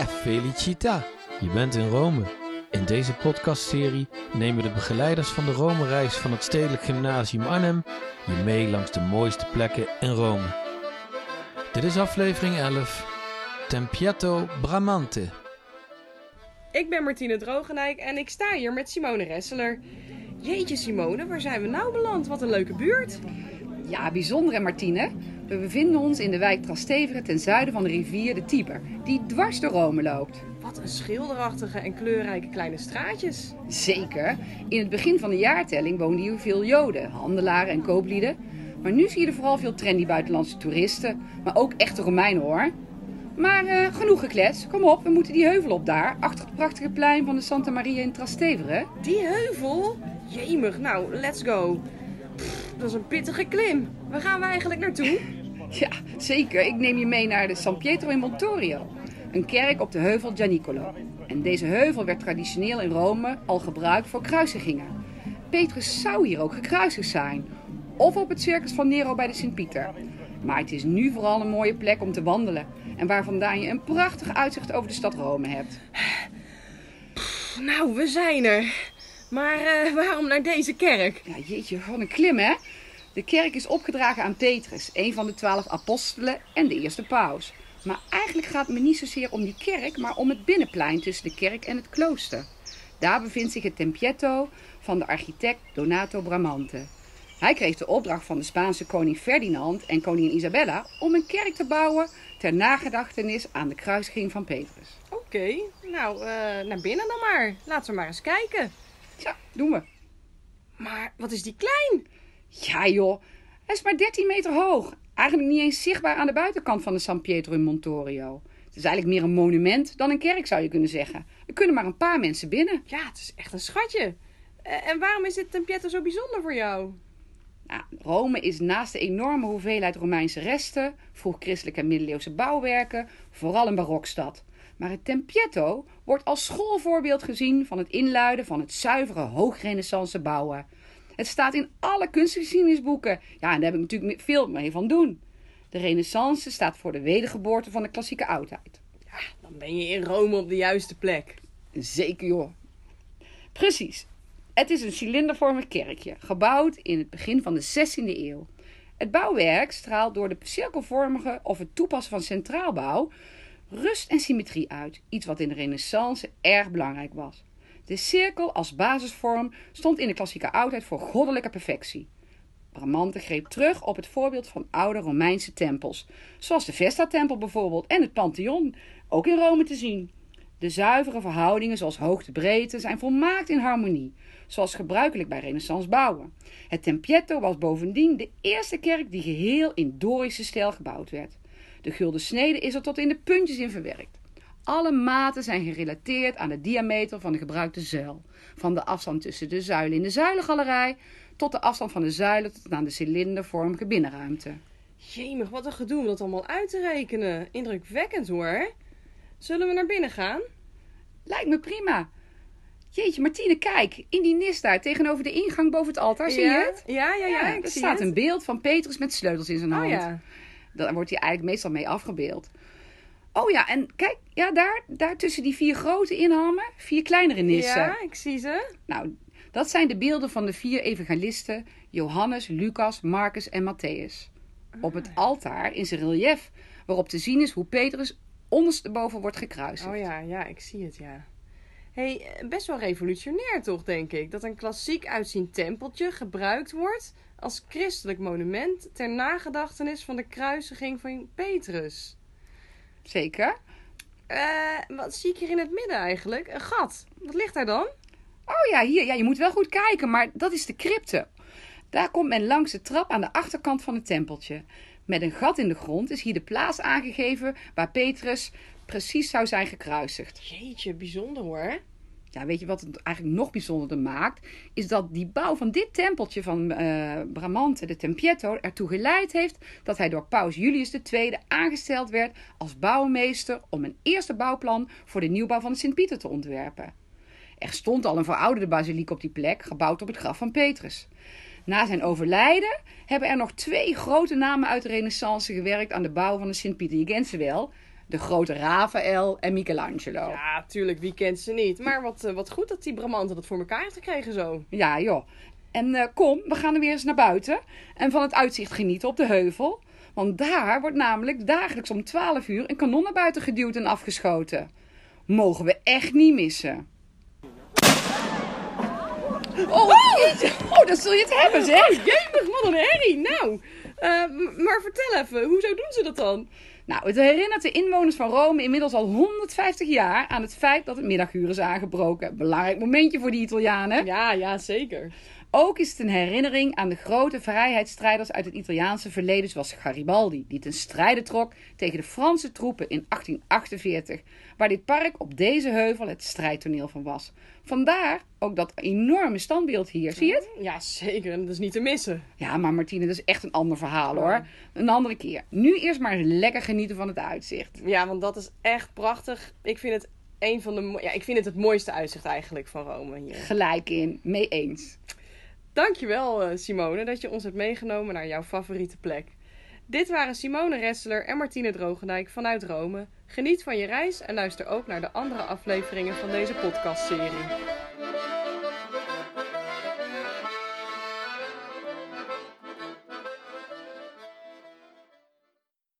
Che felicita! Je bent in Rome. In deze podcastserie nemen de begeleiders van de Rome-reis van het Stedelijk Gymnasium Arnhem je mee langs de mooiste plekken in Rome. Dit is aflevering 11, Tempietto Bramante. Ik ben Martine Drogenijk en ik sta hier met Simone Resseler. Jeetje Simone, waar zijn we nou beland? Wat een leuke buurt. Ja, bijzonder hè Martine. We bevinden ons in de wijk Trastevere ten zuiden van de rivier de Tiber, die dwars door Rome loopt. Wat een schilderachtige en kleurrijke kleine straatjes. Zeker. In het begin van de jaartelling woonden hier veel Joden, handelaren en kooplieden. Maar nu zie je er vooral veel trendy buitenlandse toeristen, maar ook echte Romeinen hoor. Maar eh, genoeg geklets. Kom op, we moeten die heuvel op daar, achter het prachtige plein van de Santa Maria in Trastevere. Die heuvel? Jemig, nou, let's go. Pff, dat is een pittige klim. Waar gaan we eigenlijk naartoe? Ja, zeker. Ik neem je mee naar de San Pietro in Montorio. Een kerk op de heuvel Gianicolo. En deze heuvel werd traditioneel in Rome al gebruikt voor kruisigingen. Petrus zou hier ook gekruisigd zijn. Of op het circus van Nero bij de Sint-Pieter. Maar het is nu vooral een mooie plek om te wandelen. En waar vandaan je een prachtig uitzicht over de stad Rome hebt. Nou, we zijn er. Maar eh, waarom naar deze kerk? Ja, jeetje, wat een klim hè? De kerk is opgedragen aan Petrus, een van de twaalf apostelen en de eerste paus. Maar eigenlijk gaat het me niet zozeer om die kerk, maar om het binnenplein tussen de kerk en het klooster. Daar bevindt zich het Tempietto van de architect Donato Bramante. Hij kreeg de opdracht van de Spaanse koning Ferdinand en koningin Isabella om een kerk te bouwen ter nagedachtenis aan de kruisiging van Petrus. Oké, nou, eh, naar binnen dan maar. Laten we maar eens kijken. Ja, doen we. Maar wat is die klein? Ja joh, hij is maar 13 meter hoog. Eigenlijk niet eens zichtbaar aan de buitenkant van de San Pietro in Montorio. Het is eigenlijk meer een monument dan een kerk zou je kunnen zeggen. Er kunnen maar een paar mensen binnen. Ja, het is echt een schatje. Eh, en waarom is dit Tempietto zo bijzonder voor jou? Nou, Rome is naast de enorme hoeveelheid Romeinse resten, vroeg-christelijke en middeleeuwse bouwwerken, vooral een barokstad. Maar het Tempietto wordt als schoolvoorbeeld gezien van het inluiden van het zuivere hoogrenaissance bouwen. Het staat in alle kunstgeschiedenisboeken. Ja, en daar heb ik natuurlijk veel mee van doen. De renaissance staat voor de wedergeboorte van de klassieke oudheid. Ja, dan ben je in Rome op de juiste plek. Zeker joh. Precies. Het is een cilindervormig kerkje, gebouwd in het begin van de 16e eeuw. Het bouwwerk straalt door de cirkelvormige of het toepassen van centraalbouw rust en symmetrie uit. Iets wat in de renaissance erg belangrijk was. De cirkel als basisvorm stond in de klassieke oudheid voor goddelijke perfectie. Bramante greep terug op het voorbeeld van oude Romeinse tempels, zoals de Vesta-tempel bijvoorbeeld en het Pantheon, ook in Rome te zien. De zuivere verhoudingen zoals hoogte-breedte zijn volmaakt in harmonie, zoals gebruikelijk bij renaissance bouwen. Het Tempietto was bovendien de eerste kerk die geheel in Dorische stijl gebouwd werd. De gulden snede is er tot in de puntjes in verwerkt. Alle maten zijn gerelateerd aan de diameter van de gebruikte zuil. Van de afstand tussen de zuilen in de zuilengalerij tot de afstand van de zuilen tot aan de cilindervormige binnenruimte. Jemig, wat een gedoe om dat allemaal uit te rekenen. Indrukwekkend hoor. Zullen we naar binnen gaan? Lijkt me prima. Jeetje, Martine, kijk. In die nis daar, tegenover de ingang boven het altaar. Zie je het? Ja, ja, ja. ik er staat het. een beeld van Petrus met sleutels in zijn Oh hand. ja. Daar wordt hij eigenlijk meestal mee afgebeeld. Oh ja, en kijk, ja, daar, daar tussen die vier grote inhammen, vier kleinere nissen. Ja, ik zie ze. Nou, dat zijn de beelden van de vier evangelisten: Johannes, Lucas, Marcus en Matthäus. Op het altaar in zijn relief, waarop te zien is hoe Petrus ondersteboven wordt gekruisigd. Oh ja, ja, ik zie het, ja. hey, eh, best wel revolutionair toch, denk ik. Dat een klassiek uitziend tempeltje gebruikt wordt als christelijk monument ter nagedachtenis van de kruisiging van Petrus. Zeker. Eh, wat zie ik hier in het midden eigenlijk? Een gat. Wat ligt daar dan? Oh ja, hier. Ja, je moet wel goed kijken, maar dat is de crypte. Daar komt men langs de trap aan de achterkant van het tempeltje. Met een gat in de grond is hier de plaats aangegeven waar Petrus precies zou zijn gekruisigd. Jeetje, bijzonder hoor. Ja, weet je wat het eigenlijk nog bijzonderder maakt? Is dat die bouw van dit tempeltje van eh Bramante, de Tempietto, ertoe geleid heeft dat hij door paus Julius II aangesteld werd als bouwmeester om een eerste bouwplan voor de nieuwbouw van Sint-Pieter te ontwerpen. Er stond al een verouderde basiliek op die plek, gebouwd op het graf van Petrus. Na zijn overlijden hebben er nog twee grote namen uit de renaissance gewerkt aan de bouw van de Sint-Pieter. Je kent ze wel. De grote Raphaël en Michelangelo. Ja, Ja, tuurlijk, wie kent ze niet. Maar wat, eh, wat goed dat die Bramante dat voor elkaar heeft gekregen zo. joh. En eh, kom, we gaan er weer eens naar buiten en van het uitzicht genieten op de heuvel. Want daar wordt namelijk dagelijks om 12 uur een kanon naar buiten geduwd en afgeschoten. Mogen we echt niet missen. Oh, oh, dat zul je het hebben, zeg. Oh, jemig, wat een herrie. Nou, maar vertel even, hoezo doen ze dat dan? Nou, het herinnert de inwoners van Rome inmiddels al 150 jaar aan het feit dat het middaguur is aangebroken. Belangrijk momentje voor die Italianen. Ja, ja, zeker. Ook is het een herinnering aan de grote vrijheidsstrijders uit het Italiaanse verleden, zoals Garibaldi, die ten strijde trok tegen de Franse troepen in 1848, waar dit park op deze heuvel het strijdtoneel van was. Vandaar ook dat enorme standbeeld hier. Zie je het? Ja, zeker. En dat is niet te missen. Ja, maar Martine, dat is echt een ander verhaal hoor. Een andere keer. Nu eerst maar lekker genieten van het uitzicht. Ja, want dat is echt prachtig. Ik vind het een van de ja, ik vind het het mooiste uitzicht eigenlijk van Rome hier. Gelijk in, mee eens. Dankjewel eh, Simone dat je ons hebt meegenomen naar jouw favoriete plek. Dit waren Simone Ressler en Martine Drogendijk vanuit Rome. Geniet van je reis en luister ook naar de andere afleveringen van deze podcastserie.